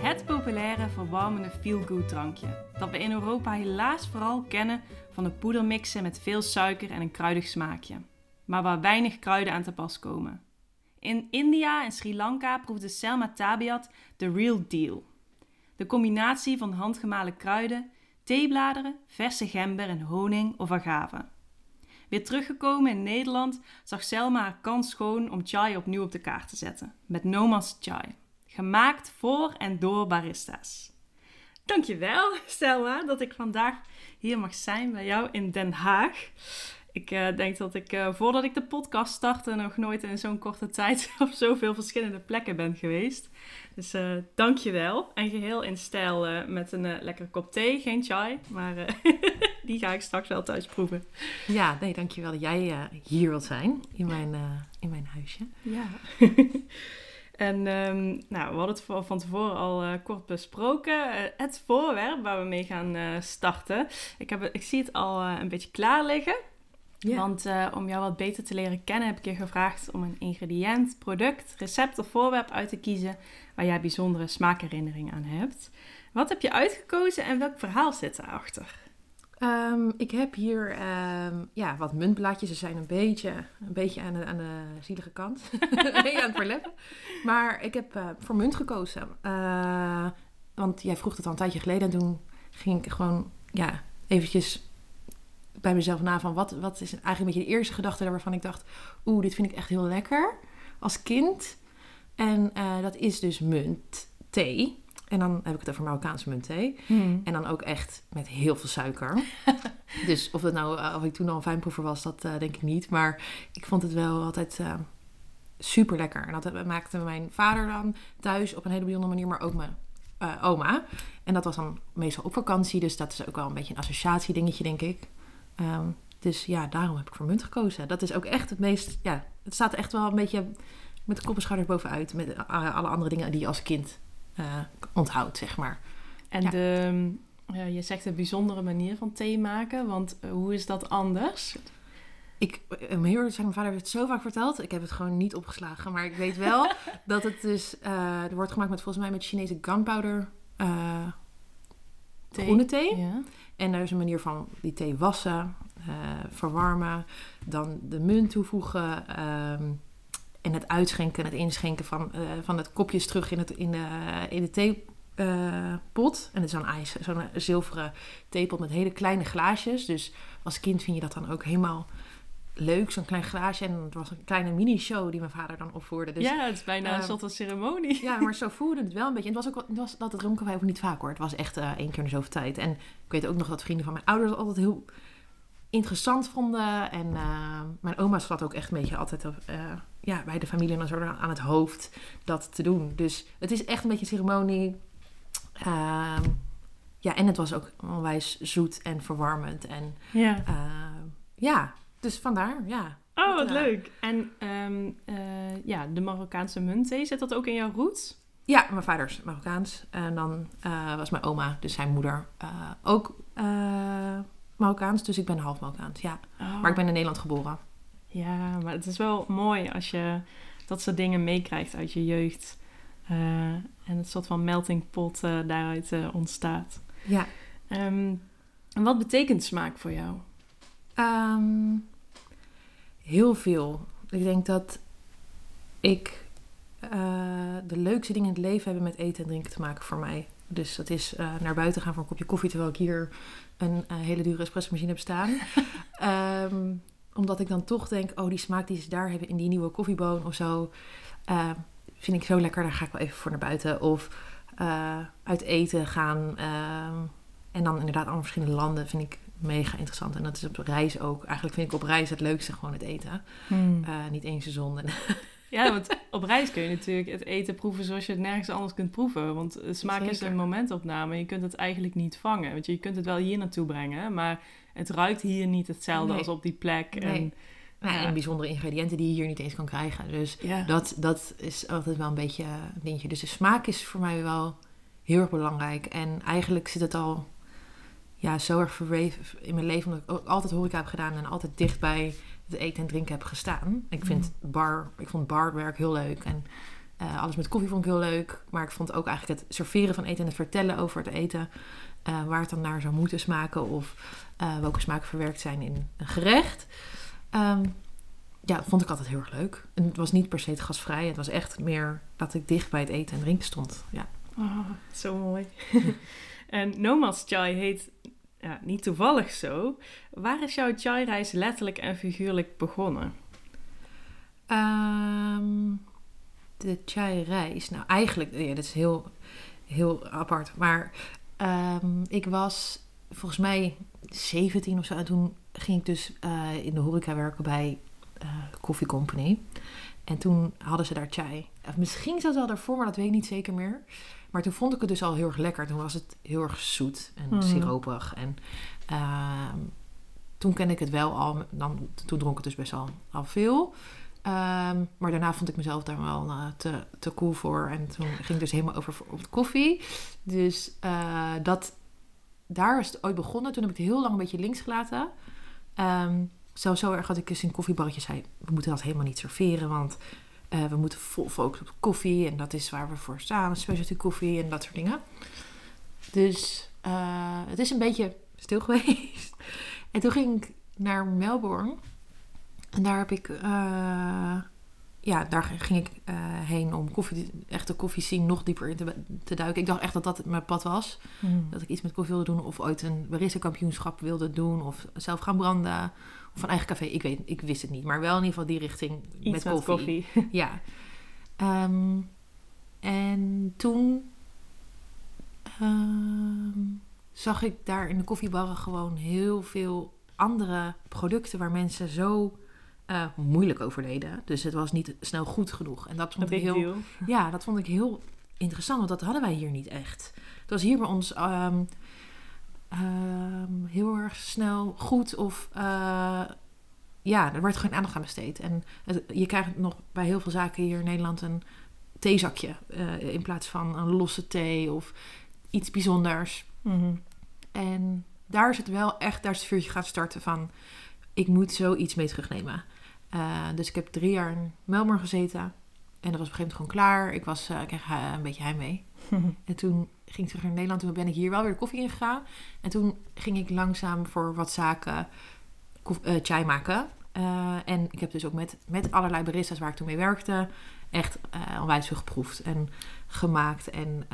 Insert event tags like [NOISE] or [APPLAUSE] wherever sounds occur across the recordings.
Het populaire, verwarmende feel-good drankje. Dat we in Europa helaas vooral kennen van de poedermixen met veel suiker en een kruidig smaakje. Maar waar weinig kruiden aan te pas komen. In India en Sri Lanka proefde Selma Tabiat de real deal. De combinatie van handgemalen kruiden, theebladeren, verse gember en honing of agave. Weer teruggekomen in Nederland zag Selma haar kans schoon om chai opnieuw op de kaart te zetten. Met Nomas Chai. Gemaakt voor en door barista's. Dankjewel, [LAUGHS] Selma, dat ik vandaag hier mag zijn bij jou in Den Haag. Ik uh, denk dat ik uh, voordat ik de podcast startte nog nooit in zo'n korte tijd [LAUGHS] op zoveel verschillende plekken ben geweest. Dus uh, dankjewel. En geheel in stijl met een lekkere kop thee. Geen chai, maar [LAUGHS] die ga ik straks wel thuis proeven. Ja, nee, dankjewel dat jij hier wilt zijn in mijn, in mijn huisje. Ja. En um, nou, we hadden het van tevoren al uh, kort besproken. Uh, het voorwerp waar we mee gaan uh, starten. Ik, heb, ik zie het al een beetje klaar liggen. Yeah. Want om jou wat beter te leren kennen heb ik je gevraagd om een ingrediënt, product, recept of voorwerp uit te kiezen waar jij bijzondere smaakherinneringen aan hebt. Wat heb je uitgekozen en welk verhaal zit erachter? Um, ik heb hier um, ja, wat muntblaadjes. Ze zijn een beetje, een beetje aan, de, aan de zielige kant. [LAUGHS] nee, aan het verleppen. Maar ik heb uh, voor munt gekozen. Uh, want jij vroeg het al een tijdje geleden. En toen ging ik gewoon ja, eventjes bij mezelf na van... Wat, wat is eigenlijk een beetje de eerste gedachte waarvan ik dacht... Oeh, dit vind ik echt heel lekker als kind. En uh, dat is dus munt thee. En dan heb ik het over Marokkaanse muntthee. Mm. En dan ook echt met heel veel suiker. [LAUGHS] dus of, het nou, uh, of ik toen al een fijnproever was, dat uh, denk ik niet. Maar ik vond het wel altijd uh, super lekker. En dat maakte mijn vader dan thuis op een hele bijzondere manier, maar ook mijn oma. En dat was dan meestal op vakantie. Dus dat is ook wel een beetje een associatiedingetje, denk ik. Um, dus ja, daarom heb ik voor munt gekozen. Dat is ook echt het meest... Ja, het staat echt wel een beetje met de kop en schouders bovenuit. Met alle andere dingen die je als kind onthoudt, zeg maar. En ja. de, je zegt een bijzondere manier van thee maken, want uh, hoe is dat anders? Ik, heel eerlijk mijn vader heeft het zo vaak verteld. Ik heb het gewoon niet opgeslagen. Maar ik weet wel [LAUGHS] dat het dus... Uh, er wordt gemaakt met volgens mij met Chinese gunpowder thee. groene thee. Ja. En daar is een manier van die thee wassen, verwarmen. Dan de munt toevoegen... Um, en het uitschenken en het inschenken van, uh, van het kopjes terug in, het, in, de, in de theepot. Uh, en het is zo'n zo'n zilveren theepot met hele kleine glaasjes. Dus als kind vind je dat dan ook helemaal leuk, zo'n klein glaasje. En het was een kleine mini-show die mijn vader dan opvoerde. Dus, ja, het is bijna uh, een soort van ceremonie. Ja, maar [LAUGHS] zo voelde het wel een beetje. En het was ook het was, dat het dronken wij ook niet vaak hoor. Het was echt uh, één keer in zoveel tijd. En ik weet ook nog dat vrienden van mijn ouders altijd heel interessant vonden. En uh, mijn oma zat ook echt een beetje altijd uh, ja, bij de familie en zo aan het hoofd dat te doen. Dus het is echt een beetje een ceremonie. Uh, ja, en het was ook onwijs zoet en verwarmend. En ja, ja dus vandaar, ja. Oh, wat leuk. En um, ja, de Marokkaanse munthee, zit dat ook in jouw roots? Ja, mijn vader is Marokkaans. En dan was mijn oma, dus zijn moeder, ook Marokkaans, dus ik ben half Marokkaans, ja. Oh. Maar ik ben in Nederland geboren. Ja, maar het is wel mooi als je dat soort dingen meekrijgt uit je jeugd. Uh, en het soort van melting pot uh, daaruit uh, ontstaat. Ja. Um, en wat betekent smaak voor jou? Um, heel veel. Ik denk dat ik de leukste dingen in het leven hebben met eten en drinken te maken voor mij. Dus dat is naar buiten gaan voor een kopje koffie, terwijl ik hier een uh, hele dure espresso machine heb staan. um, [LAUGHS] omdat ik dan toch denk, oh die smaak die ze daar hebben in die nieuwe koffieboon of zo, uh, vind ik zo lekker. Daar ga ik wel even voor naar buiten. Of uh, uit eten gaan. en dan inderdaad allemaal verschillende landen vind ik mega interessant. En dat is op reis ook. Eigenlijk vind ik op reis het leukste gewoon het eten. Hmm. niet één seizoen. Ja, want op reis kun je natuurlijk het eten proeven zoals je het nergens anders kunt proeven. Want smaak is een momentopname. Je kunt het eigenlijk niet vangen. Want je kunt het wel hier naartoe brengen, maar het ruikt hier niet hetzelfde Nee. als op die plek. Nee. En, Nou, Ja. En bijzondere ingrediënten die je hier niet eens kan krijgen. Dus ja. dat, dat is altijd wel een beetje een dingetje. Dus de smaak is voor mij wel heel erg belangrijk. En eigenlijk zit het al ja, zo erg verweven in mijn leven. Omdat ik ook altijd horeca heb gedaan en altijd dicht bij het eten en drinken heb gestaan. Ik, vind bar, ik vond barwerk heel leuk. En eh, alles met koffie vond ik heel leuk. Maar ik vond ook eigenlijk het serveren van eten en het vertellen over het eten. eh, waar het dan naar zou moeten smaken. Of eh, welke smaken verwerkt zijn in een gerecht. Ehm, ja, dat vond ik altijd heel erg leuk. En het was niet per se het gasvrij. Het was echt meer dat ik dicht bij het eten en drinken stond. Ja. Oh, zo mooi. [LAUGHS] en Nomads Chai heet ja, niet toevallig zo. Waar is jouw chai-reis letterlijk en figuurlijk begonnen? Ehm, de chai-reis. Nou, eigenlijk, ja, dat is heel, heel apart. Maar ehm, ik was volgens mij 17 of zo. En toen ging ik dus eh, in de horeca werken bij eh Coffee Company. En toen hadden ze daar chai. Of misschien het al daarvoor, maar dat weet ik niet zeker meer. Maar toen vond ik het dus al heel erg lekker. Toen was het heel erg zoet en Mhm. siropig. En ehm, toen kende ik het wel al. Dan, toen dronk ik dus best wel al veel. Ehm, maar daarna vond ik mezelf daar wel eh, te, te cool voor. En toen ging ik dus helemaal over op de koffie. Dus eh, dat, daar is het ooit begonnen. Toen heb ik het heel lang een beetje links gelaten. Ehm zelfs zo erg dat ik dus in koffiebarretjes zei... we moeten dat helemaal niet serveren, want eh, we moeten vol focussen op koffie. En dat is waar we voor staan, specialty koffie en dat soort dingen. Dus eh, het is een beetje stil [LAUGHS] geweest. En toen ging ik naar Melbourne. En daar heb ik... eh, ja, daar ging ik eh, heen om koffie, echte koffie scene nog dieper in te, te duiken. Ik dacht echt dat dat mijn pad was. Dat ik iets met koffie wilde doen. Of ooit een barista kampioenschap wilde doen. Of zelf gaan branden. Of een eigen café. Ik weet ik wist het niet. Maar wel in ieder geval die richting Iets met koffie. [LAUGHS] Ja. Ehm, en toen ehm, zag ik daar in de koffiebarren gewoon heel veel andere producten waar mensen zo eh, moeilijk over deden. Dus het was niet snel goed genoeg. En dat vond ik heel deal. ja, dat vond ik heel interessant, want dat hadden wij hier niet echt. Het was hier bij ons ehm, ehm, heel erg snel goed of eh, ja, er werd geen aandacht aan besteed. En het- je krijgt nog bij heel veel zaken hier in Nederland een theezakje eh, in plaats van een losse thee of iets bijzonders. Mhm. En daar is het wel echt, daar is het vuurtje gaan starten van... ik moet zoiets mee terugnemen. Eh, dus ik heb drie jaar in Melbourne gezeten. En dat was op een gegeven moment gewoon klaar. Ik, was, eh, ik kreeg eh, een beetje heimwee. [LAUGHS] En toen ging ik terug naar Nederland. Toen ben ik hier wel weer de koffie ingegaan. En toen ging ik langzaam voor wat zaken chai maken. En ik heb dus ook met, met allerlei baristas waar ik toen mee werkte... echt onwijs veel geproefd en gemaakt. En,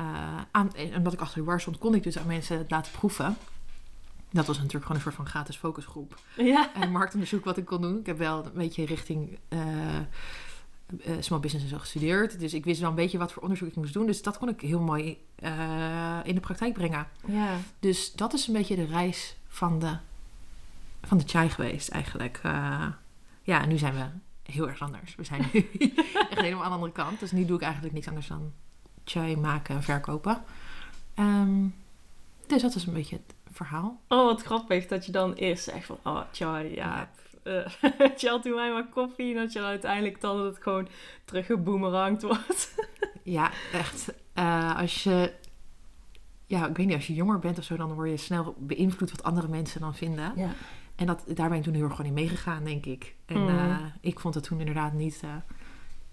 aan, en omdat ik achter de bar stond, kon ik dus aan mensen het laten proeven. Dat was natuurlijk gewoon een soort van gratis focusgroep. Ja. En marktonderzoek wat ik kon doen. Ik heb wel een beetje richting eh, eh, small business en zo gestudeerd. Dus ik wist wel een beetje wat voor onderzoek ik moest doen. Dus dat kon ik heel mooi eh, in de praktijk brengen. ja. Dus dat is een beetje de reis van de, van de chai geweest eigenlijk. Ja, en nu zijn we heel erg anders. We zijn nu [LAUGHS] echt helemaal aan de andere kant. Dus nu doe ik eigenlijk niks anders dan chai maken en verkopen. Ehm, dus dat is een beetje het verhaal. Oh, wat grappig dat je dan eerst zegt van... Oh, chai, ja. eh [LAUGHS] doe mij maar koffie. En dat je dan uiteindelijk dan dat het gewoon teruggeboemerangd wordt. [LAUGHS] Ja, echt. Eh, als je, ja, ik weet niet, als je jonger bent of zo, dan word je snel beïnvloed wat andere mensen dan vinden. Ja. En dat, daar ben ik toen heel erg gewoon in meegegaan, denk ik. En Mhm. eh, ik vond het toen inderdaad niet,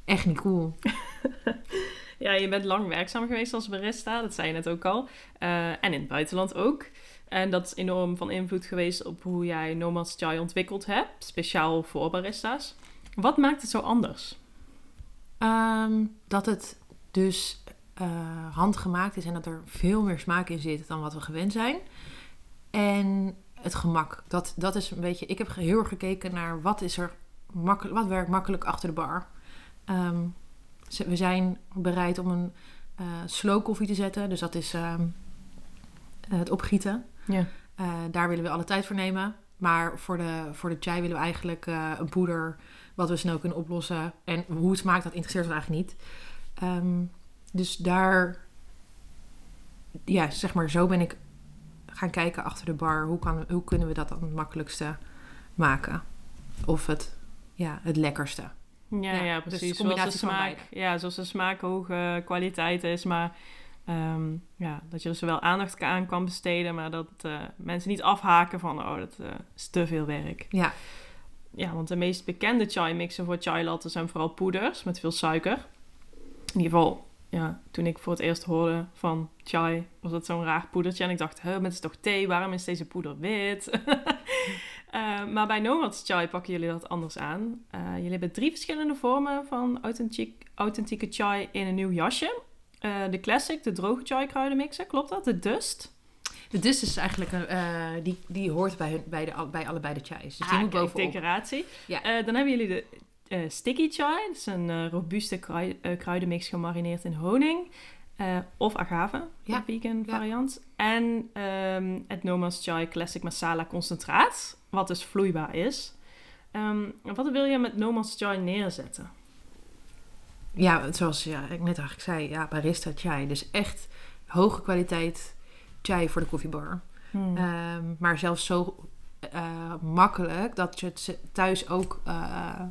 echt niet cool. [LAUGHS] Ja, je bent lang werkzaam geweest als barista, dat zei je net ook al. Eh, en in het buitenland ook. En dat is enorm van invloed geweest op hoe jij Nomads Chai ontwikkeld hebt, speciaal voor barista's. Wat maakt het zo anders? Ehm, dat het dus eh, handgemaakt is en dat er veel meer smaak in zit dan wat we gewend zijn. En het gemak. Dat, dat is een beetje. Ik heb heel erg gekeken naar wat is er makkelijk, wat werkt makkelijk achter de bar. Ehm, we zijn bereid om een eh, slow koffie te zetten. Dus dat is ehm, het opgieten. Ja. Eh, daar willen we alle tijd voor nemen. Maar voor de, voor de chai willen we eigenlijk eh, een poeder wat we snel kunnen oplossen. En hoe het smaakt, dat interesseert ons eigenlijk niet. Ehm, dus daar, ja, zeg maar, zo ben ik gaan kijken achter de bar. Hoe, kan, hoe kunnen we dat dan het makkelijkste maken? Of het, ja, het lekkerste. Ja, ja, Ja, dus precies. de zoals, de smaak, ja, zoals de smaak hoge kwaliteit is, maar ehm, ja, dat je er zowel aandacht aan kan besteden, maar dat eh, mensen niet afhaken van, oh, dat eh, is te veel werk. Ja, Ja, want de meest bekende chai mixen voor chai latte zijn vooral poeders met veel suiker. In ieder geval, ja, toen ik voor het eerst hoorde van chai, was dat zo'n raar poedertje. En ik dacht, maar het is toch thee, waarom is deze poeder wit? [LAUGHS] Eh, maar bij Nomads Chai pakken jullie dat anders aan. Eh, jullie hebben drie verschillende vormen van authentiek, authentieke chai in een nieuw jasje. Eh, de classic, de droge chai kruidenmixer, klopt dat? De dust. de dus is eigenlijk, een, die, die hoort bij, hun, bij, de, bij allebei de chais. Dus die Ah, moet kijk, bovenop. decoratie. Ja. Dan hebben jullie de sticky chai. Dat is een robuuste krui- kruidenmix gemarineerd in honing. Eh, of agave, Ja, vegan ja. variant. En ehm, het Noma's Chai Classic Masala concentraat, wat dus vloeibaar is. Ehm, wat wil je met Noma's Chai neerzetten? Ja, zoals ja, ik net eigenlijk zei, ja, barista chai. Dus echt hoge kwaliteit chai voor de koffiebar. Hmm. Ehm, maar zelfs zo eh, makkelijk dat je het thuis ook eh,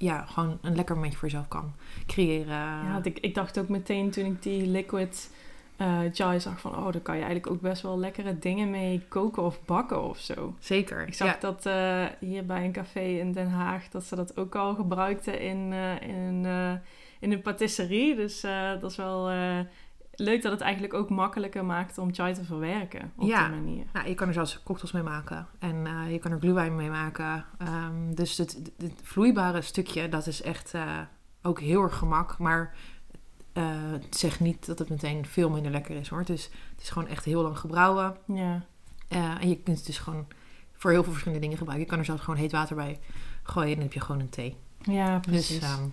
ja, gewoon een lekker momentje voor jezelf kan creëren. Ja, ik, ik dacht ook meteen toen ik die liquid eh chai zag van... oh, daar kan je eigenlijk ook best wel lekkere dingen mee koken of bakken of zo. Zeker. Ik zag ja. dat eh, hier bij een café in Den Haag... dat ze dat ook al gebruikten in, eh, in, in een patisserie. Dus dat is wel leuk dat het eigenlijk ook makkelijker maakt om chai te verwerken op Ja. die manier. Nou, je kan er zelfs cocktails mee maken. En eh, je kan er glühwein mee maken. Ehm, dus het, het vloeibare stukje, dat is echt eh, ook heel erg gemak. Maar eh, het zegt niet dat het meteen veel minder lekker is hoor. Dus het is gewoon echt heel lang gebrouwen. Ja. En je kunt het dus gewoon voor heel veel verschillende dingen gebruiken. Je kan er zelfs gewoon heet water bij gooien en dan heb je gewoon een thee. ja, precies. Dus ehm, Ja,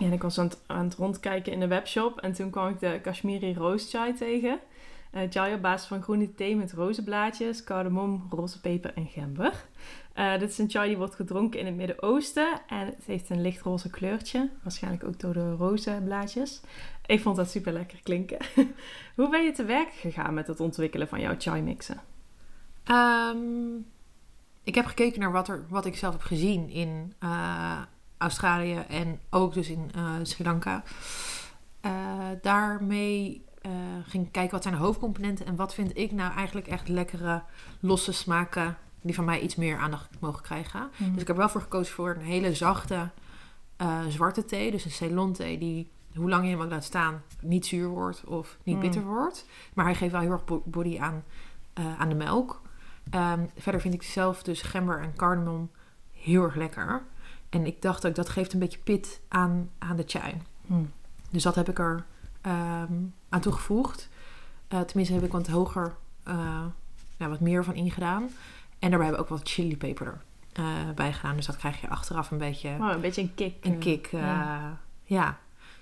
en ik was aan het, aan het rondkijken in de webshop en toen kwam ik de Kashmiri Rose Chai tegen. Eh chai op basis van groene thee met rozenblaadjes, cardamom, roze peper en gember. Eh, dit is een chai die wordt gedronken in het Midden-Oosten en het heeft een lichtroze kleurtje. Waarschijnlijk ook door de rozenblaadjes. Ik vond dat super lekker klinken. [LAUGHS] Hoe ben je te werk gegaan met het ontwikkelen van jouw chai mixen? Ehm, ik heb gekeken naar wat, er, wat ik zelf heb gezien in eh, Australië en ook dus in eh, Sri Lanka. Eh, daarmee eh, ging ik kijken wat zijn de hoofdcomponenten en wat vind ik nou eigenlijk echt lekkere losse smaken die van mij iets meer aandacht mogen krijgen. Dus ik heb wel voor gekozen voor een hele zachte zwarte thee, dus een Ceylon thee die hoe lang je hem ook laat staan niet zuur wordt of niet Mm. bitter wordt. Maar hij geeft wel heel erg bo- body aan, aan de melk. Ehm, verder vind ik zelf dus gember en cardamom heel erg lekker. En ik dacht ook, dat geeft een beetje pit aan, aan de chai. Hmm. Dus dat heb ik er ehm, aan toegevoegd. Eh, tenminste heb ik wat hoger, eh, wat meer van ingedaan. En daarbij heb ik ook wat chilipeper er eh, bij gedaan. Dus dat krijg je achteraf een beetje Oh, een beetje een kick. een kick. ja. ja.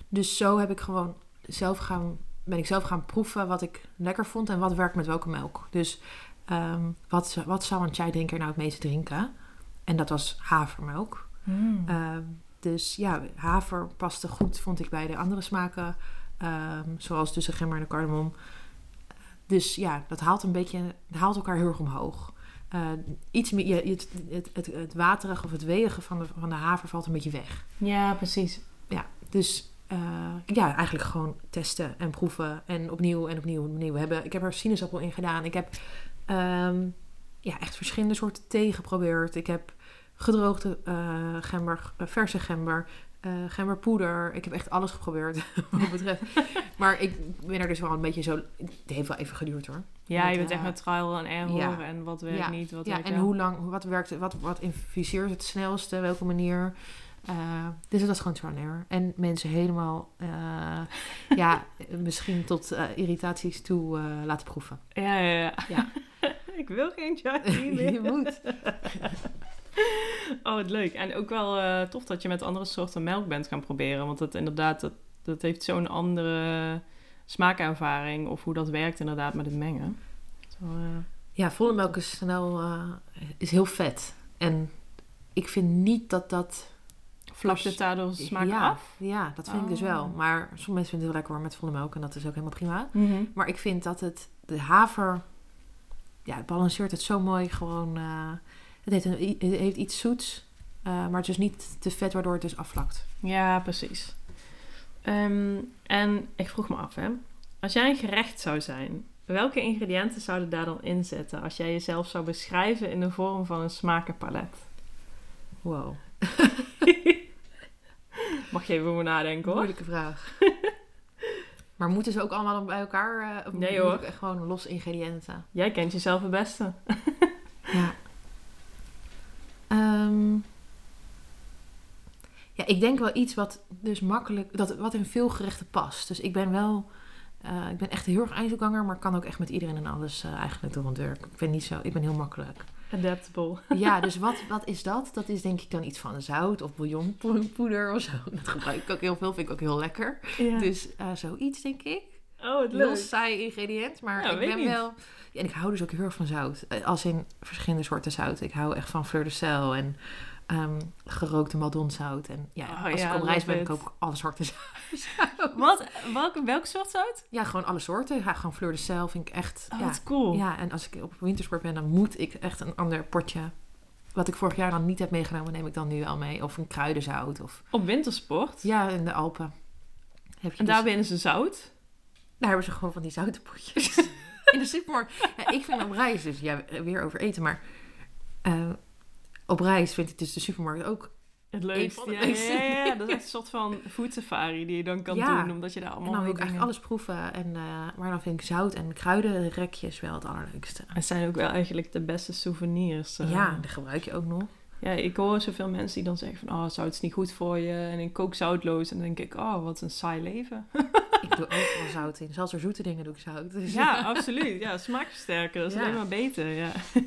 Dus zo heb ik gewoon zelf gaan, ben ik zelf gaan proeven wat ik lekker vond en wat werkt met welke melk. Dus ehm, wat, wat zou een chai drinker nou het meeste drinken? En dat was havermelk. Hmm. Ehm, dus ja, haver paste goed, vond ik bij de andere smaken. Ehm, zoals tussen gember en de cardamom. Dus ja, dat haalt een beetje, haalt elkaar heel erg omhoog. Eh, iets meer, het, het, het, het waterige of het weeige van de, van de haver valt een beetje weg. Ja, precies. Dus eh, ja, eigenlijk gewoon testen en proeven. En opnieuw en opnieuw en opnieuw. We hebben, ik heb er sinaasappel in gedaan. Ik heb ehm, ja, echt verschillende soorten thee geprobeerd. Ik heb gedroogde eh, gember, eh, verse gember, eh, gemberpoeder. Ik heb echt alles geprobeerd [LAUGHS] wat betreft. [LAUGHS] maar ik ben er dus wel een beetje zo... Het heeft wel even geduurd hoor. Ja, Met, je bent echt met trial en error ja. en wat werkt Ja. niet, wat Ja, werkt en wel. hoe lang, wat werkt, wat, wat infuseert het snelste, welke manier. Eh, dus dat is gewoon trial and error. En mensen helemaal, ja, [LAUGHS] misschien tot irritaties toe laten proeven. Ja, ja, ja. Ja. ik wil geen chai meer. Je moet. [LAUGHS] Oh, wat leuk. En ook wel eh, tof dat je met andere soorten melk bent gaan proberen. Want het inderdaad, dat, dat heeft zo'n andere smaakervaring. Of hoe dat werkt inderdaad met het mengen. Zo, eh, Ja, volle melk is snel, eh, is heel vet. En ik vind niet dat dat... Vlakt het daardoor smaak ja, af? Ja, dat vind ik dus wel. Oh. Maar sommige mensen vinden het heel lekker hoor, met volle melk. En dat is ook helemaal prima. Mhm. Maar ik vind dat het, de haver, ja, het balanceert het zo mooi gewoon. Het, heeft een, het heeft iets zoets, eh, maar het is niet te vet waardoor het dus afvlakt. Ja, precies. Ehm, en ik vroeg me af, hè. Als jij een gerecht zou zijn, welke ingrediënten zouden daar dan in zitten als jij jezelf zou beschrijven in de vorm van een smakenpalet? Wow, [LAUGHS] Mag je even over nadenken hoor. moeilijke vraag. [LAUGHS] maar moeten ze ook allemaal bij elkaar? eh, of Nee, hoor. gewoon los ingrediënten? Jij kent jezelf het beste. [LAUGHS] Ehm, ja, ik denk wel iets wat dus makkelijk, dat, wat in veel gerechten past. Dus ik ben wel, eh, ik ben echt heel erg eindzoekganger, maar kan ook echt met iedereen en alles eh, eigenlijk door het werk. Ik ben niet zo, ik ben heel makkelijk. Adaptable. [LAUGHS] Ja, dus wat, wat is dat? Dat is denk ik dan iets van zout of bouillonpoeder of zo. [LAUGHS] Dat gebruik ik ook heel veel, vind ik ook heel lekker. Ja. Dus eh, zoiets denk ik. Oh, het Heel leuk. saai ingrediënt, maar Ja, ik ben niet. wel... Ja, en ik hou dus ook heel erg van zout. Eh, Als in verschillende soorten zout. Ik hou echt van fleur de sel en ehm, gerookte maldonzout. En ja, Oh, als ja, ik op reis ben, koop ik alle soorten zout. [LAUGHS] Wat? Welke, welk soort zout? Ja, gewoon alle soorten. Ja, gewoon fleur de sel vind ik echt... Oh, ja, wat cool. ja, en als ik op wintersport ben, dan moet ik echt een ander potje... Wat ik vorig jaar dan niet heb meegenomen, neem ik dan nu al mee. Of een kruidenzout. Of Op wintersport. ja, in de Alpen. Heb je En dus- daar winnen ze zout. Daar hebben ze gewoon van die zoute potjes. [LAUGHS] in de supermarkt. Ja, ik vind op reis, dus ja, weer over eten, maar eh, op reis vind ik dus de supermarkt ook. Het leukste. Ja, ja, leukste. ja, ja. Dat is echt een soort van food safari die je dan kan doen. Omdat je daar En allemaal dan wil ik eigenlijk alles proeven. En, eh, maar dan vind ik zout en kruidenrekjes wel het allerleukste. Het zijn ook wel eigenlijk de beste souvenirs. eh. Ja, die gebruik je ook nog. Ja, ik hoor zoveel mensen die dan zeggen van... Oh, zout is niet goed voor je. En ik kook zoutloos. En dan denk ik... Oh, wat een saai leven. [LAUGHS] Ik doe overal zout in. Zelfs voor zoete dingen doe ik zout. Dus Ja, [LAUGHS] absoluut. Ja, smaakversterker. Dat is Ja. alleen maar beter, ja. [LAUGHS]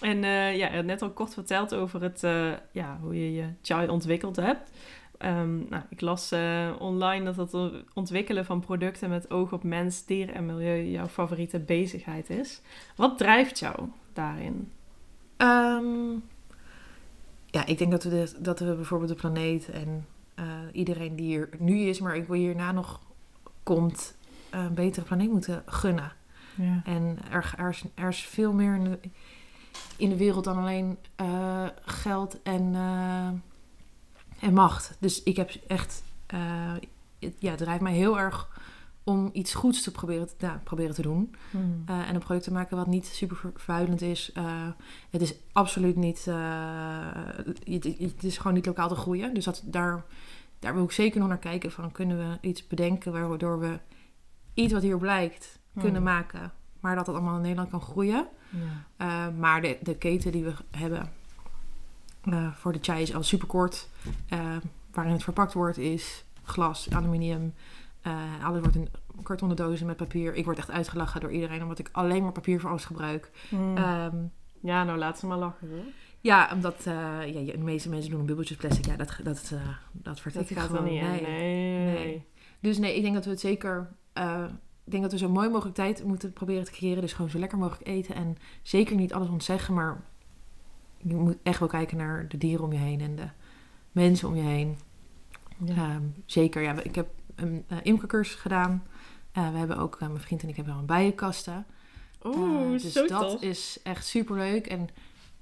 En eh, ja, je hebt net al kort verteld over het, eh, ja, hoe je je chai ontwikkeld hebt. Ehm, nou, ik las eh, online dat het ontwikkelen van producten met oog op mens, dier en milieu jouw favoriete bezigheid is. Wat drijft jou daarin? Ehm, ja, ik denk dat we, de, dat we bijvoorbeeld de planeet en iedereen die hier nu is, maar ik wil hierna nog komt, eh, een betere planeet moeten gunnen. Ja. En er, er, is, er is veel meer in de, in de wereld dan alleen eh, geld en, eh, en macht. Dus ik heb echt, eh, het, ja, het drijft mij heel erg om iets goeds te proberen te, ja, proberen te doen. Hmm. Eh, en een product te maken wat niet super vervuilend is. Eh, het is absoluut niet. eh, het, het is gewoon niet lokaal te groeien. Dus dat, daar, daar wil ik zeker nog naar kijken. Van kunnen we iets bedenken waardoor we iets wat hier blijkt kunnen Hmm. maken. Maar dat het allemaal in Nederland kan groeien. Ja. Eh, maar de, de keten die we hebben eh, voor de chai is al super kort. Eh, waarin het verpakt wordt is glas, aluminium. alles wordt in kartonnen dozen met papier. Ik word echt uitgelachen door iedereen omdat ik alleen maar papier voor alles gebruik. Hmm. Ehm, ja, nou laat ze maar lachen hoor. Ja, omdat eh, ja, de meeste mensen doen een bubbeltjes plastic. Ja, dat, dat, eh dat vertik Dat gaat niet nee. Nee. Nee. Dus nee, ik denk dat we het zeker. eh, ik denk dat we zo mooi mogelijk tijd moeten proberen te creëren. Dus gewoon zo lekker mogelijk eten. En zeker niet alles ontzeggen, maar je moet echt wel kijken naar de dieren om je heen en de mensen om je heen. Ja. Ehm, zeker, ja, ik heb een uh, imkercursus gedaan. We hebben ook, mijn vriend en ik hebben wel een bijenkasten. Oeh, Eh, dus zo dat tof. is echt super leuk. En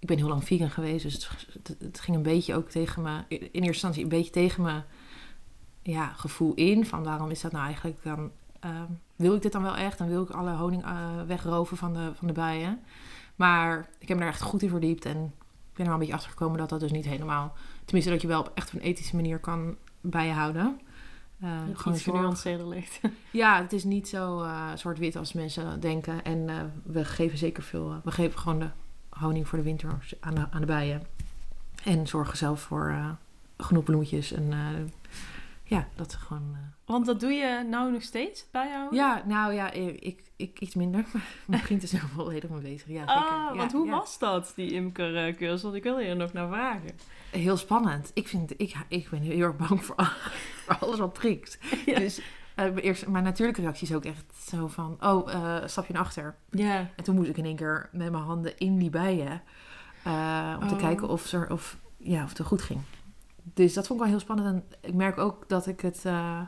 ik ben heel lang vegan geweest, dus het, het, ging een beetje ook tegen me, in eerste instantie een beetje tegen me ja, gevoel in. Van waarom is dat nou eigenlijk dan, ehm, wil ik dit dan wel echt? Dan wil ik alle honing eh, wegroven van de, van de bijen. Maar ik heb me daar echt goed in verdiept en ik ben er wel een beetje achter gekomen dat dat dus niet helemaal, tenminste dat je wel op echt op een ethische manier kan bijhouden. Het gewoon genuanceerder ligt. [LAUGHS] ja, het is niet zo eh, zwart-wit als mensen denken. En we geven zeker veel. we geven gewoon de honing voor de winter aan de, aan de bijen. En zorgen zelf voor eh, genoeg bloemetjes. En eh, ja, dat gewoon. eh. Want dat doe je nou nog steeds bijhouden? Ja, nou ja, ik, ik iets minder. [LAUGHS] Mijn vriend is er volledig mee bezig. Ja, zeker. Ah, Ja, want hoe ja. was dat, die imkercursus? Want ik wil hier nog naar vragen. Heel spannend. Ik, vind, ik, ik ben heel erg bang voor, [LAUGHS] voor alles wat prikt. Ja. Dus eh, mijn eerst, mijn natuurlijke reactie is ook echt zo van... Oh, eh stap je naar achter. Ja. En toen moest ik in één keer met mijn handen in die bijen. eh, om te Oh. kijken of, er, of, ja, of het wel goed ging. Dus dat vond ik wel heel spannend. En ik merk ook dat ik het eh,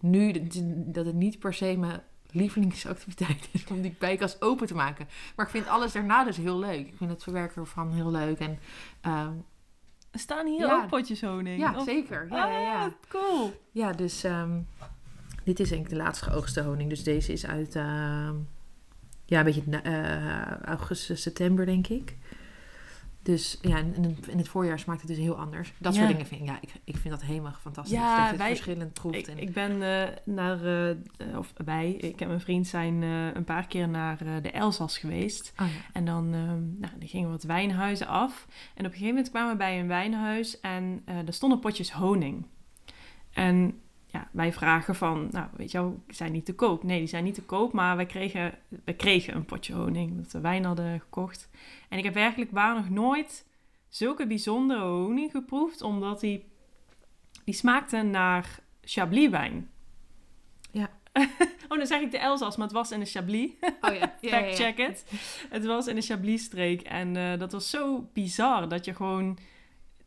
nu, dat het niet per se mijn lievelingsactiviteit is om die bijkast open te maken. Maar ik vind alles daarna dus heel leuk. Ik vind het verwerken ervan heel leuk. En, ehm, Er staan hier Ja. ook potjes honing. ja, Of- zeker. Ja, ja, ja. Ah, cool. Ja, dus ehm, dit is denk ik de laatst geoogste honing. Dus deze is uit ehm, ja, een beetje eh, augustus, september, denk ik. Dus ja, in, in- het voorjaar smaakt het dus heel anders. Dat soort dingen vind ik, ja, ik, ik vind dat helemaal fantastisch. Ja, dat je het wij- verschillend proeft. Ik, en, ik ben eh, naar, eh, of wij, ik en mijn vriend zijn een paar keer naar de Elzas geweest. oh, ja. En dan, ehm, nou, dan gingen we wat wijnhuizen af. En op een gegeven moment kwamen we bij een wijnhuis en er stonden potjes honing. En ja, wij vragen van, nou, weet je wel, zijn die te koop? Nee, die zijn niet te koop, maar wij kregen, wij kregen een potje honing, dat we wijn hadden gekocht. En ik heb werkelijk waar nog nooit zulke bijzondere honing geproefd, omdat die, die smaakte naar Chablis wijn. Ja. [LAUGHS] oh, dan zeg ik de Elzas, maar het was in de Chablis. Oh ja, ja, ja, ja. [LAUGHS] Fact check it. Het was in de Chablis-streek. En eh, dat was zo bizar dat je gewoon...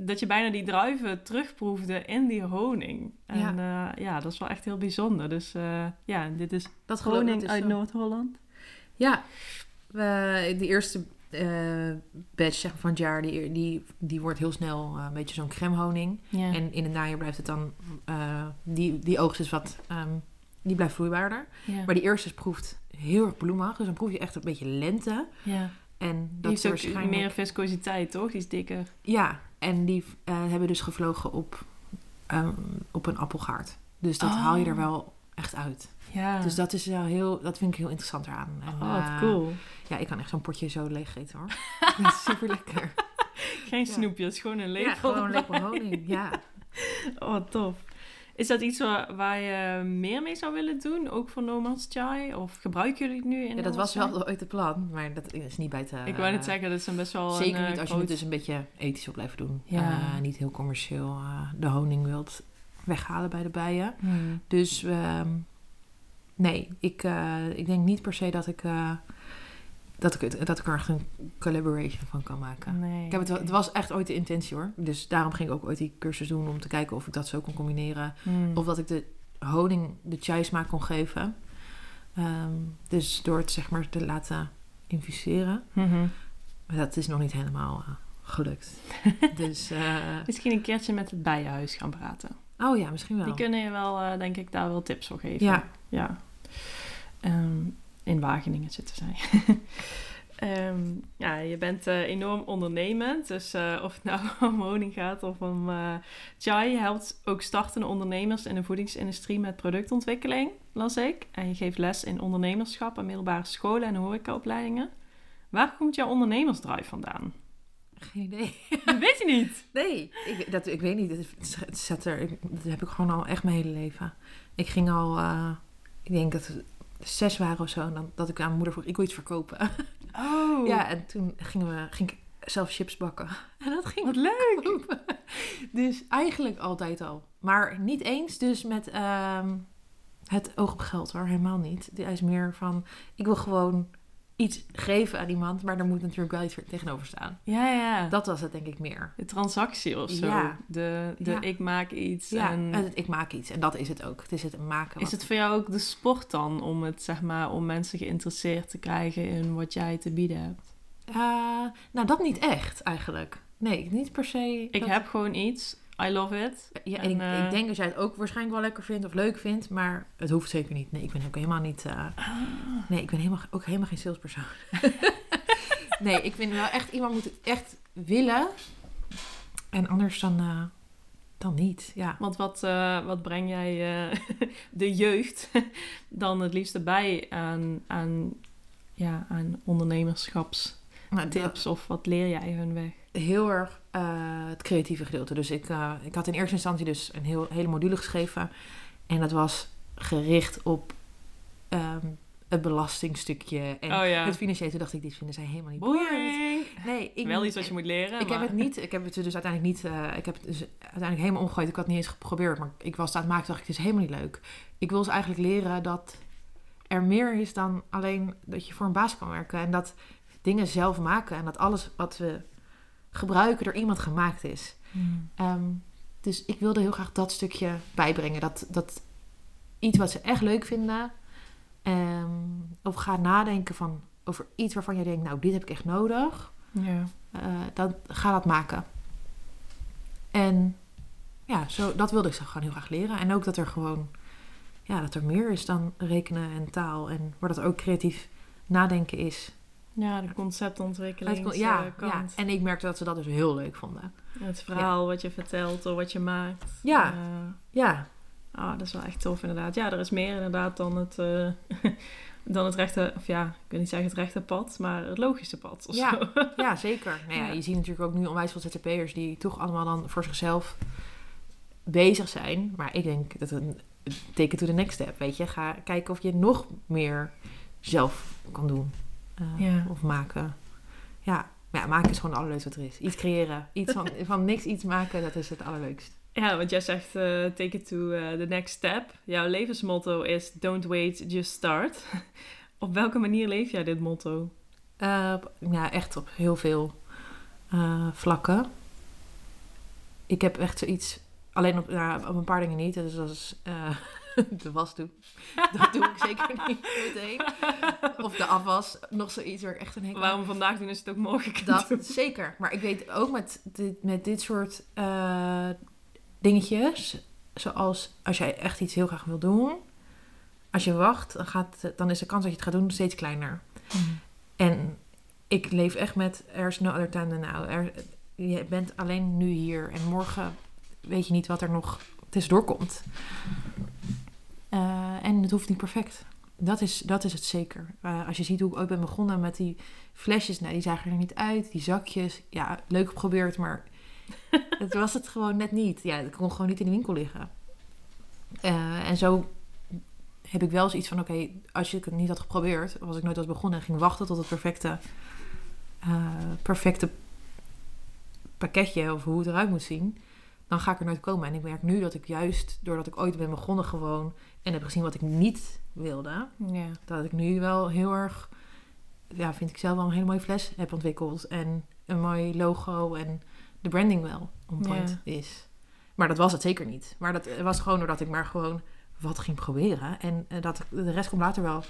Dat je bijna die druiven terugproefde in die honing. En ja, ja dat is wel echt heel bijzonder. Dus eh, ja, dit is Dat honing dus uit. Noord-Holland. Ja, we, de eerste eh batch zeg maar, van het jaar, die, die, die wordt heel snel eh, een beetje zo'n crème honing. Ja. En in het najaar blijft het dan, eh, die, die oogst is wat, ehm, die blijft vloeibaarder. ja. Maar die eerste proeft heel erg bloemig, dus dan proef je echt een beetje lente. ja. En Die dat is waarschijnlijk... meer viscositeit, toch? Die is dikker. Ja, en die eh, hebben dus gevlogen op, ehm, op een appelgaard. Dus dat Oh. haal je er wel echt uit. Ja. Dus dat is wel heel, dat vind ik heel interessant eraan. En, oh, wat eh, cool. Ja, ik kan echt zo'n potje zo leeg eten hoor. [LAUGHS] [LAUGHS] dat is super lekker. Geen ja. snoepjes, gewoon een lepel. Ja, gewoon erbij. lekker honing. Ja. [LAUGHS] Oh, tof. Is dat iets waar, waar je meer mee zou willen doen? Ook voor No Man's Chai? Of gebruiken jullie het nu in ja, dat was wel ooit het plan, maar dat is niet bij te... Ik wou net zeggen, dat is een best wel Zeker een, eh, niet als je het dus een beetje ethisch op blijft doen. Ja. Eh, niet heel commercieel eh, de honing wilt weghalen bij de bijen. Hmm. Dus ehm, nee, ik, eh, ik denk niet per se dat ik, eh, dat, ik het, dat ik er echt een collaboration van kan maken. Nee. Ik heb het, wel- het was echt ooit de intentie hoor. Dus daarom ging ik ook ooit die cursus doen om te kijken of ik dat zo kon combineren. Hmm. Of dat ik de honing de chai smaak kon geven. Ehm, dus door het zeg maar te laten infuseren. Mhm. Maar dat is nog niet helemaal eh, gelukt. [LAUGHS] dus, eh, Misschien een keertje met het bijenhuis gaan praten. oh ja, misschien wel. Die kunnen je wel, eh, denk ik, daar wel tips voor geven. Ja. ja. Ehm, in Wageningen zitten zij. [LAUGHS] Ehm, ja, je bent eh, enorm ondernemend. Dus eh, of het nou [LAUGHS] om honing gaat of om eh chai, je helpt ook startende ondernemers in de voedingsindustrie met productontwikkeling, las ik. En je geeft les in ondernemerschap aan middelbare scholen en horecaopleidingen. Waar komt jouw ondernemersdrive vandaan? Geen idee. Dat weet je niet. [LAUGHS] Nee, ik, dat, ik weet niet. Het, zet er, dat heb ik gewoon al echt mijn hele leven. Ik ging al, ik denk dat zes waren of zo, en dan, dat ik aan mijn moeder vroeg, ik wil iets verkopen. Oh, [LAUGHS] Ja, en toen gingen we, ging ik zelf chips bakken. [LAUGHS] En dat ging wat leuk. kopen. Dus eigenlijk altijd al. Maar niet eens dus met ehm, het oog op geld hoor, helemaal niet. Hij is meer van, ik wil gewoon iets geven aan iemand, maar er moet natuurlijk wel iets tegenover staan. Ja, ja. Dat was het denk ik meer. De transactie of zo. Ja. De, de Ja. ik maak iets. Ja, en en ik maak iets en dat is het ook. Het is het maken. is het voor jou ook de sport dan om het zeg maar om mensen geïnteresseerd te krijgen in wat jij te bieden hebt? Eh, nou, dat niet echt eigenlijk. Nee, niet per se. Ik heb gewoon iets. I love it. Ja, en, en, ik, eh, ik denk dat jij het ook waarschijnlijk wel lekker vindt of leuk vindt, maar het hoeft zeker niet. Nee, ik ben ook helemaal niet. eh, Nee, ik ben helemaal, ook helemaal geen salespersoon. [LAUGHS] nee, ik vind wel echt iemand moet het echt willen. En anders dan, eh, dan niet. Ja. Want wat, wat breng jij [LAUGHS] de jeugd [LAUGHS] dan het liefste bij aan, aan, ja, aan ondernemerschapstips? Nou, dat- Of wat leer jij hun weg? heel erg eh, het creatieve gedeelte. Dus ik, eh, ik had in eerste instantie dus een heel, hele module geschreven. En dat was gericht op ehm, het belastingstukje en oh ja. het financiële. Toen dacht ik, dit vinden zij helemaal niet boeiend. Nee, ik, Wel iets wat je moet leren. Ik maar... heb het niet, ik heb het dus uiteindelijk niet, eh, ik heb het dus uiteindelijk helemaal omgegooid. Ik had het niet eens geprobeerd, maar ik was het aan het maken, dacht ik, het is helemaal niet leuk. Ik wil ze eigenlijk leren dat er meer is dan alleen dat je voor een baas kan werken. En dat dingen zelf maken en dat alles wat we gebruiken door iemand gemaakt is. Ehm, dus ik wilde heel graag dat stukje bijbrengen. Dat, dat iets wat ze echt leuk vinden. ehm, of ga nadenken van, over iets waarvan je denkt, nou, dit heb ik echt nodig. Ja. eh, dan ga dat maken. En ja, zo, dat wilde ik ze gewoon heel graag leren. En ook dat er gewoon, ja, dat er meer is dan rekenen en taal. En waar dat ook creatief nadenken is. Ja, de conceptontwikkeling. Ja, ja, kant. en ik merkte dat ze dat dus heel leuk vonden. Het verhaal wat je vertelt of wat je maakt. Ja. Eh, Ja, Ah, dat is wel echt tof inderdaad. Ja, er is meer inderdaad dan het, eh, [LAUGHS] dan het rechte, of ja, ik wil niet zeggen het rechte pad, maar het logische pad. Of Ja. zo. ja zeker. Nou ja, [LAUGHS] Ja. Je ziet natuurlijk ook nu onwijs veel ZZP'ers die toch allemaal dan voor zichzelf bezig zijn. Maar ik denk dat een teken to the next step, weet je. Ga kijken of je nog meer zelf kan doen. Eh, Ja. Of maken. Ja, ja, maken is gewoon het allerleukste wat er is. Iets creëren. Iets van, [LAUGHS] van niks iets maken, dat is het allerleukst. Ja, want jij zegt eh, take it to eh, the next step. Jouw levensmotto is don't wait, just start. [LAUGHS] op welke manier leef jij dit motto? Ja, echt op heel veel vlakken. Ik heb echt zoiets... Alleen op, ja, op een paar dingen niet. Dus dat is [LAUGHS] [LAUGHS] de was doen. Dat doe ik zeker niet meteen. Of de afwas. Nog zoiets waar ik echt een hekel Waarom vandaag doen is het ook doen. Dat zeker. Maar ik weet ook met dit, met dit soort eh, dingetjes, zoals als jij echt iets heel graag wil doen, als je wacht, dan, gaat, dan is de kans dat je het gaat doen steeds kleiner. En ik leef echt met er is no other time than now. Er, je bent alleen nu hier en morgen weet je niet wat er nog tussendoor komt. Eh, en het hoeft niet perfect. Dat is, dat is het zeker. Eh, als je ziet hoe ik ooit ben begonnen met die flesjes, nou, die zagen er niet uit. Die zakjes, ja, leuk geprobeerd, maar [LAUGHS] het was het gewoon net niet. Ja, het kon gewoon niet in de winkel liggen. Eh, en zo heb ik wel zoiets van, oké, als ik het niet had geprobeerd, was ik nooit was begonnen en ging wachten tot het perfecte, perfecte pakketje of hoe het eruit moet zien, dan ga ik er nooit komen. En ik merk nu dat ik juist, doordat ik ooit ben begonnen gewoon en heb gezien wat ik niet wilde, Ja. dat ik nu wel heel erg, ja, vind ik zelf wel een hele mooie fles heb ontwikkeld. En een mooi logo en de branding wel on point is. Maar dat was het zeker niet. Maar dat was gewoon doordat ik maar gewoon wat ging proberen. En eh, dat de rest komt later wel.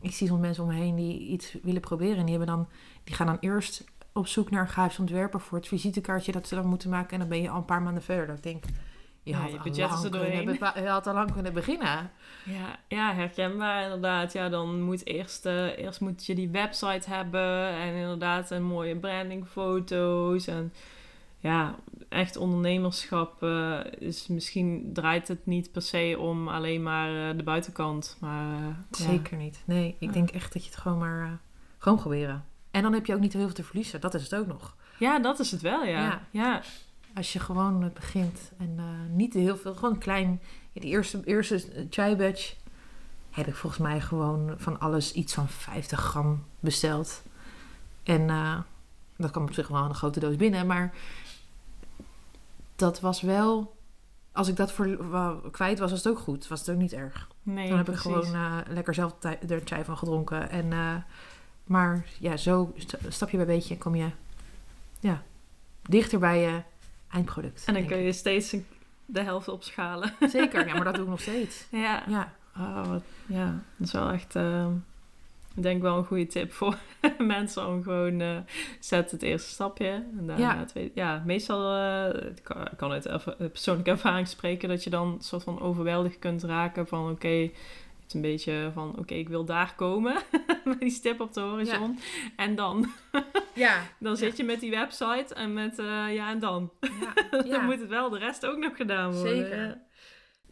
Ik zie soms mensen om me heen die iets willen proberen. En die, hebben dan, die gaan dan eerst op zoek naar een grafisch ontwerper voor het visitekaartje dat ze dan moeten maken. En dan ben je al een paar maanden verder. Dat ik denk, je, Ja, je budget is er doorheen. je had al lang kunnen beginnen. Ja, ja, herkenbaar inderdaad. Ja, dan moet eerst, eh, eerst moet je die website hebben en inderdaad een mooie brandingfoto's. En ja, echt ondernemerschap eh, is misschien draait het niet per se om alleen maar eh, de buitenkant. Maar ja. Zeker niet. Nee, ik denk echt dat je het gewoon maar gewoon proberen. En dan heb je ook niet heel veel te verliezen. Dat is het ook nog. Ja, dat is het wel, ja. Ja. Ja, Als je gewoon het begint en eh, niet heel veel, gewoon klein. Die eerste, eerste chai batch heb ik volgens mij gewoon van alles iets van 50 gram besteld. En eh, dat kwam op zich wel een grote doos binnen, maar dat was wel. Als ik dat voor, wel kwijt was, was het ook goed. Was het ook niet erg. nee, Dan heb precies. ik gewoon eh, lekker zelf er chai van gedronken. En, eh, maar ja, zo sta- stapje bij beetje kom je ja, dichter bij je eindproduct. En dan kun ik. je steeds de helft opschalen. [LAUGHS] Zeker, ja, maar dat doe ik nog steeds. [LAUGHS] ja. Ja, Oh, wat- ja, dat is wel echt, eh, ik denk wel een goede tip voor [LAUGHS] mensen om gewoon, eh, zet het eerste stapje. En daarna Ja. het tweede. Ja, meestal, eh, kan, kan uit erva- persoonlijke ervaring spreken, dat je dan soort van overweldigd kunt raken van, oké, een beetje van, oké, ik wil daar komen, [LAUGHS] met die stip op de horizon. En dan, [LAUGHS] ja, dan zit je met die website en met, eh, ja, en dan. ja, [LAUGHS] dan moet het wel de rest ook nog gedaan worden. Zeker.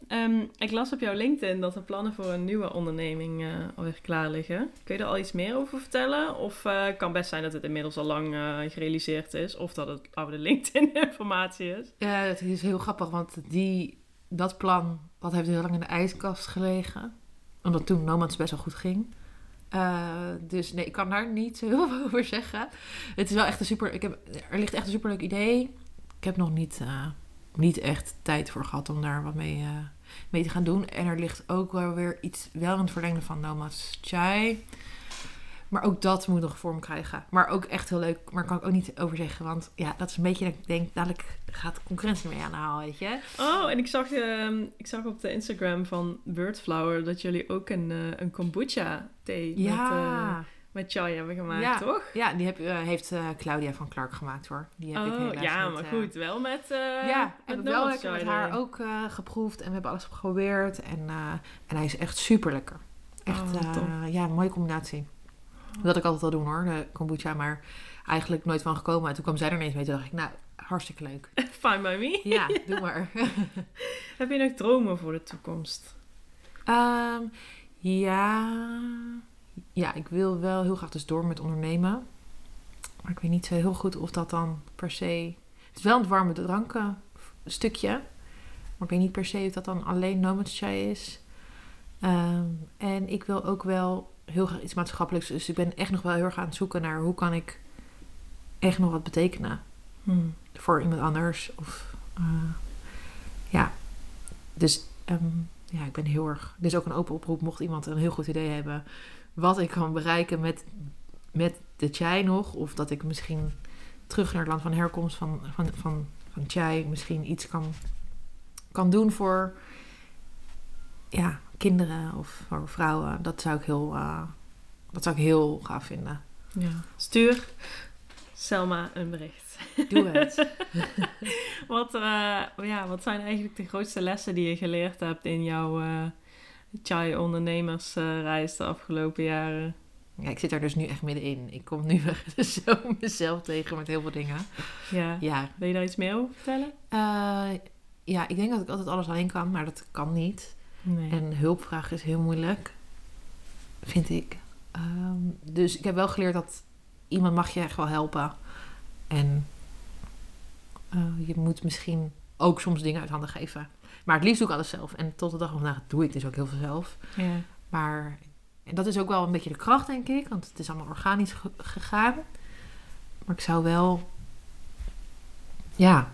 Ehm, ik las op jouw LinkedIn dat er plannen voor een nieuwe onderneming eh, alweer klaar liggen. Kun je er al iets meer over vertellen? Of eh, kan best zijn dat het inmiddels al lang gerealiseerd is. Of dat het oude LinkedIn-informatie is. Ja, het is heel grappig, want die, dat plan dat heeft heel lang in de ijskast gelegen. Omdat toen Nomads best wel goed ging. Eh, dus nee, ik kan daar niet heel veel over zeggen. Het is wel echt een super... Ik heb, er ligt echt een superleuk idee. Ik heb nog niet, eh, niet echt tijd voor gehad om daar wat mee, eh, mee te gaan doen. En er ligt ook wel weer iets wel in het verlengde van Nomads Chai. Maar ook dat moet nog vorm krijgen. Maar ook echt heel leuk. Maar kan ik ook niet over zeggen. Want ja, dat is een beetje dat ik denk, dadelijk gaat de concurrentie mee aan de haal, weet je. Oh, en ik zag, ehm, ik zag op de Instagram van Birdflower dat jullie ook een, eh, een kombucha thee met, met chai hebben gemaakt, Ja. toch? ja die heb, eh, heeft Claudia van Clark gemaakt hoor. Die heb Oh, ja, maar goed, wel met uh, ja, heb ik wel lekker met haar ook geproefd. En we hebben alles geprobeerd. En, en hij is echt super lekker. Echt, Oh, ja, een mooie combinatie. Dat ik altijd al doen hoor, de kombucha. Maar eigenlijk nooit van gekomen. En toen kwam zij er ineens mee. Toen dacht ik, nou, hartstikke leuk. [LAUGHS] Fine by me. Ja, [LAUGHS] doe maar. [LAUGHS] Heb je nog dromen voor de toekomst? Ehm, ja. ja, ik wil wel heel graag dus door met ondernemen. Maar ik weet niet zo heel goed of dat dan per se... Het is wel een warme dranken stukje. Maar ik weet niet per se of dat dan alleen Nomads Chai is. Ehm, en ik wil ook wel heel graag iets maatschappelijks. Dus ik ben echt nog wel heel erg aan het zoeken naar hoe kan ik echt nog wat betekenen Hmm. voor iemand anders. Of eh, ja, dus ehm, ja, ik ben heel erg. Dit is ook een open oproep, mocht iemand een heel goed idee hebben wat ik kan bereiken met, met de chai nog, of dat ik misschien terug naar het land van herkomst van, van, van, van chai misschien iets kan, kan doen voor ja, kinderen of voor vrouwen. Dat zou ik heel, eh, dat zou ik heel gaaf vinden. Ja. Stuur Selma een bericht. Doe het. [LAUGHS] Wat, eh, ja, wat zijn eigenlijk de grootste lessen die je geleerd hebt in jouw eh chai-ondernemersreis de afgelopen jaren? Ja, ik zit daar dus nu echt middenin. Ik kom nu [LAUGHS] zo mezelf tegen met heel veel dingen. Ja. Ja, Wil je daar iets meer over vertellen? ja, ik denk dat ik altijd alles alleen kan, maar dat kan niet. Nee. En hulp vragen is heel moeilijk, vind ik. Ehm, dus ik heb wel geleerd dat iemand mag je echt wel helpen. En eh, je moet misschien ook soms dingen uit handen geven. Maar het liefst doe ik alles zelf. En tot de dag van vandaag doe ik dus ook heel veel zelf. ja. Maar en dat is ook wel een beetje de kracht, denk ik. Want het is allemaal organisch ge- gegaan. Maar ik zou wel... Ja.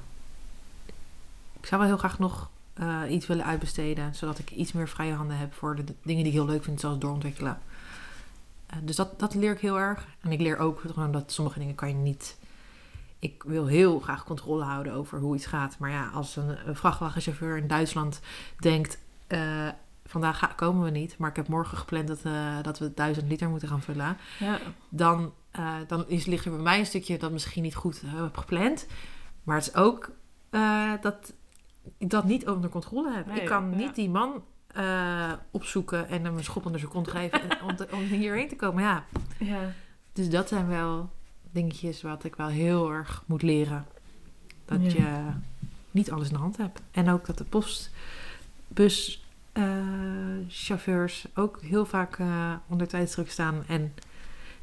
Ik zou wel heel graag nog eh, iets willen uitbesteden. Zodat ik iets meer vrije handen heb voor de, dingen die ik heel leuk vind. Zoals doorontwikkelen. Eh, dus dat, dat leer ik heel erg. En ik leer ook gewoon dat sommige dingen kan je niet... Ik wil heel graag controle houden over hoe iets gaat. Maar ja, als een, een vrachtwagenchauffeur in Duitsland denkt... eh, vandaag ga- komen we niet, maar ik heb morgen gepland dat, dat we 1000 liter moeten gaan vullen. ja. Dan, dan is, ligt er bij mij een stukje dat misschien niet goed heb gepland. Maar het is ook dat dat niet onder controle heb. Nee, ik kan ja. niet die man eh, opzoeken en hem een schop onder zijn kont geven en- om, te- om hierheen te komen. Ja, ja. dus dat zijn wel dingetjes wat ik wel heel erg moet leren. Dat Ja. je niet alles in de hand hebt. En ook dat de postbuschauffeurs chauffeurs ook heel vaak eh, onder tijdsdruk staan en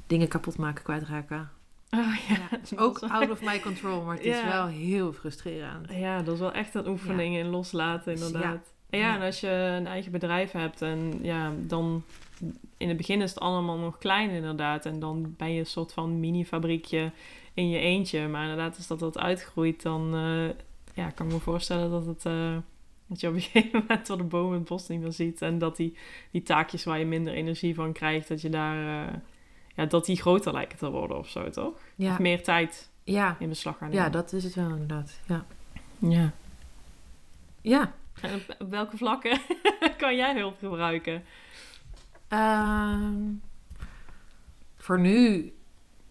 dingen kapot maken, kwijtraken. Oh, ja. Is ook is wel- out of my control, maar het is wel heel frustrerend. Ja, dat is wel echt een oefening in loslaten, inderdaad. Ja. En als je een eigen bedrijf hebt en ja, dan in het begin is het allemaal nog klein inderdaad. En dan ben je een soort van mini-fabriekje in je eentje. Maar inderdaad, als dat wat uitgroeit, dan eh, ja, kan ik me voorstellen dat het... eh, dat je op een [LAUGHS] gegeven moment door de bomen het bos niet meer ziet. En dat die, die taakjes waar je minder energie van krijgt, dat je daar... eh, ja, dat die groter lijken te worden of zo, toch? Ja, Of meer tijd ja, in beslag gaan ja, nemen. dat is het wel inderdaad. Ja, Ja. ja. En op, welke vlakken [LAUGHS] kan jij hulp gebruiken? Ehm, voor nu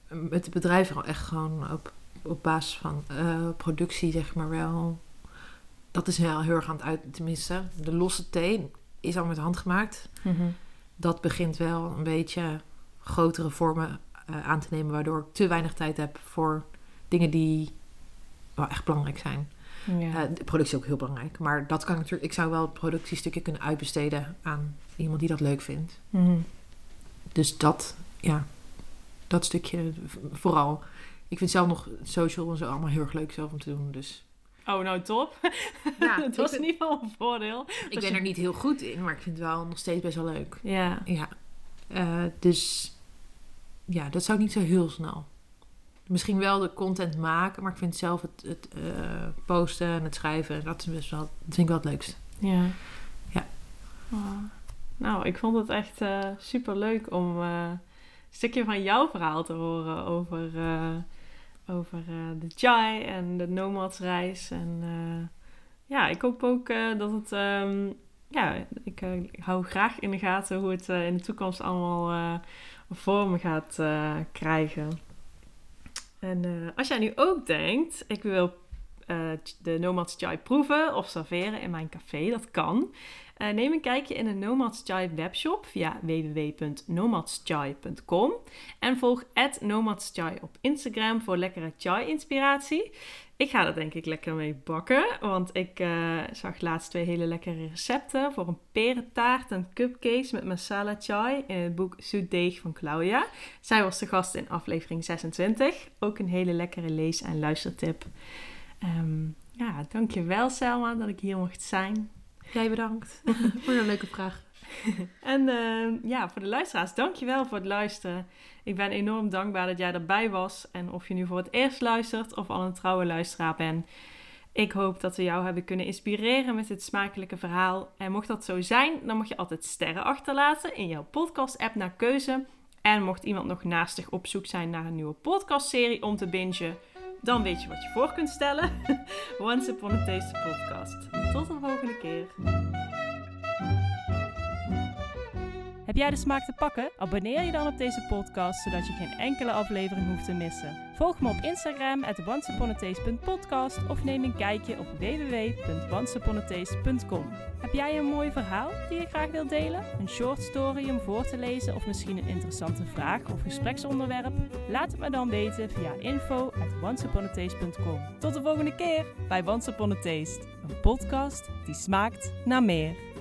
met het bedrijf al echt gewoon op, op basis van eh, productie, zeg maar wel. Dat is wel heel erg aan het uit, tenminste. De losse thee is al met hand gemaakt. Dat begint wel een beetje grotere vormen eh, aan te nemen, waardoor ik te weinig tijd heb voor dingen die wel echt belangrijk zijn. Ja. Eh, de productie is ook heel belangrijk, maar dat kan ik natuurlijk. Ik zou wel het productiestukje kunnen uitbesteden aan iemand die dat leuk vindt. Mhm. Dus dat, ja, dat stukje vooral. Ik vind zelf nog social en zo allemaal heel erg leuk zelf om te doen. Dus Oh, nou top. [LAUGHS] ja, dat was in ieder geval een voordeel. ik ben je- er niet heel goed in, maar ik vind het wel nog steeds best wel leuk. Ja. Ja, Eh, dus ja, dat zou ik niet zo heel snel. Misschien wel de content maken, maar ik vind zelf het, het eh, posten en het schrijven, dat, is best wel, dat vind ik wel het leukst. Ja. Ja. Oh. Nou, ik vond het echt super leuk om eh, stukje van jouw verhaal te horen over, uh, over uh, de chai en de nomadsreis. En uh, ja, ik hoop ook dat het... Um, ja, ik, ik, hou graag in de gaten hoe het in de toekomst allemaal vorm gaat krijgen. En als jij nu ook denkt, ik wil de Nomads Chai proeven of serveren in mijn café, dat kan. Neem een kijkje in de Nomads Chai webshop via www.nomadschai.com en volg @nomadschai op Instagram voor lekkere chai inspiratie. Ik ga er denk ik lekker mee bakken, want ik uh, zag laatst twee hele lekkere recepten voor een perentaart en cupcakes met masala chai in het boek Zoet Deeg van Claudia. Zij was de gast in aflevering 26. Ook een hele lekkere lees- en luistertip. Um, ja, dankjewel Selma dat ik hier mocht zijn. Jij bedankt [LAUGHS] voor een leuke vraag. [LAUGHS] en uh, ja, voor de luisteraars, dankjewel voor het luisteren. Ik ben enorm dankbaar dat jij erbij was. En of je nu voor het eerst luistert of al een trouwe luisteraar bent. Ik hoop dat we jou hebben kunnen inspireren met dit smakelijke verhaal. En mocht dat zo zijn, dan mag je altijd sterren achterlaten in jouw podcast-app naar keuze. En mocht iemand nog naastig op zoek zijn naar een nieuwe podcastserie om te bingen, dan weet je wat je voor kunt stellen. [LAUGHS] Once Upon a Taste podcast. Tot de volgende keer. Heb jij de smaak te pakken? Abonneer je dan op deze podcast, zodat je geen enkele aflevering hoeft te missen. Volg me op Instagram at of neem een kijkje op www.onceuponataste.com. Heb jij een mooi verhaal die je graag wilt delen? Een short story om voor te lezen of misschien een interessante vraag of gespreksonderwerp? Laat het me dan weten via info at Tot de volgende keer bij Once Upon a Taste, een podcast die smaakt naar meer.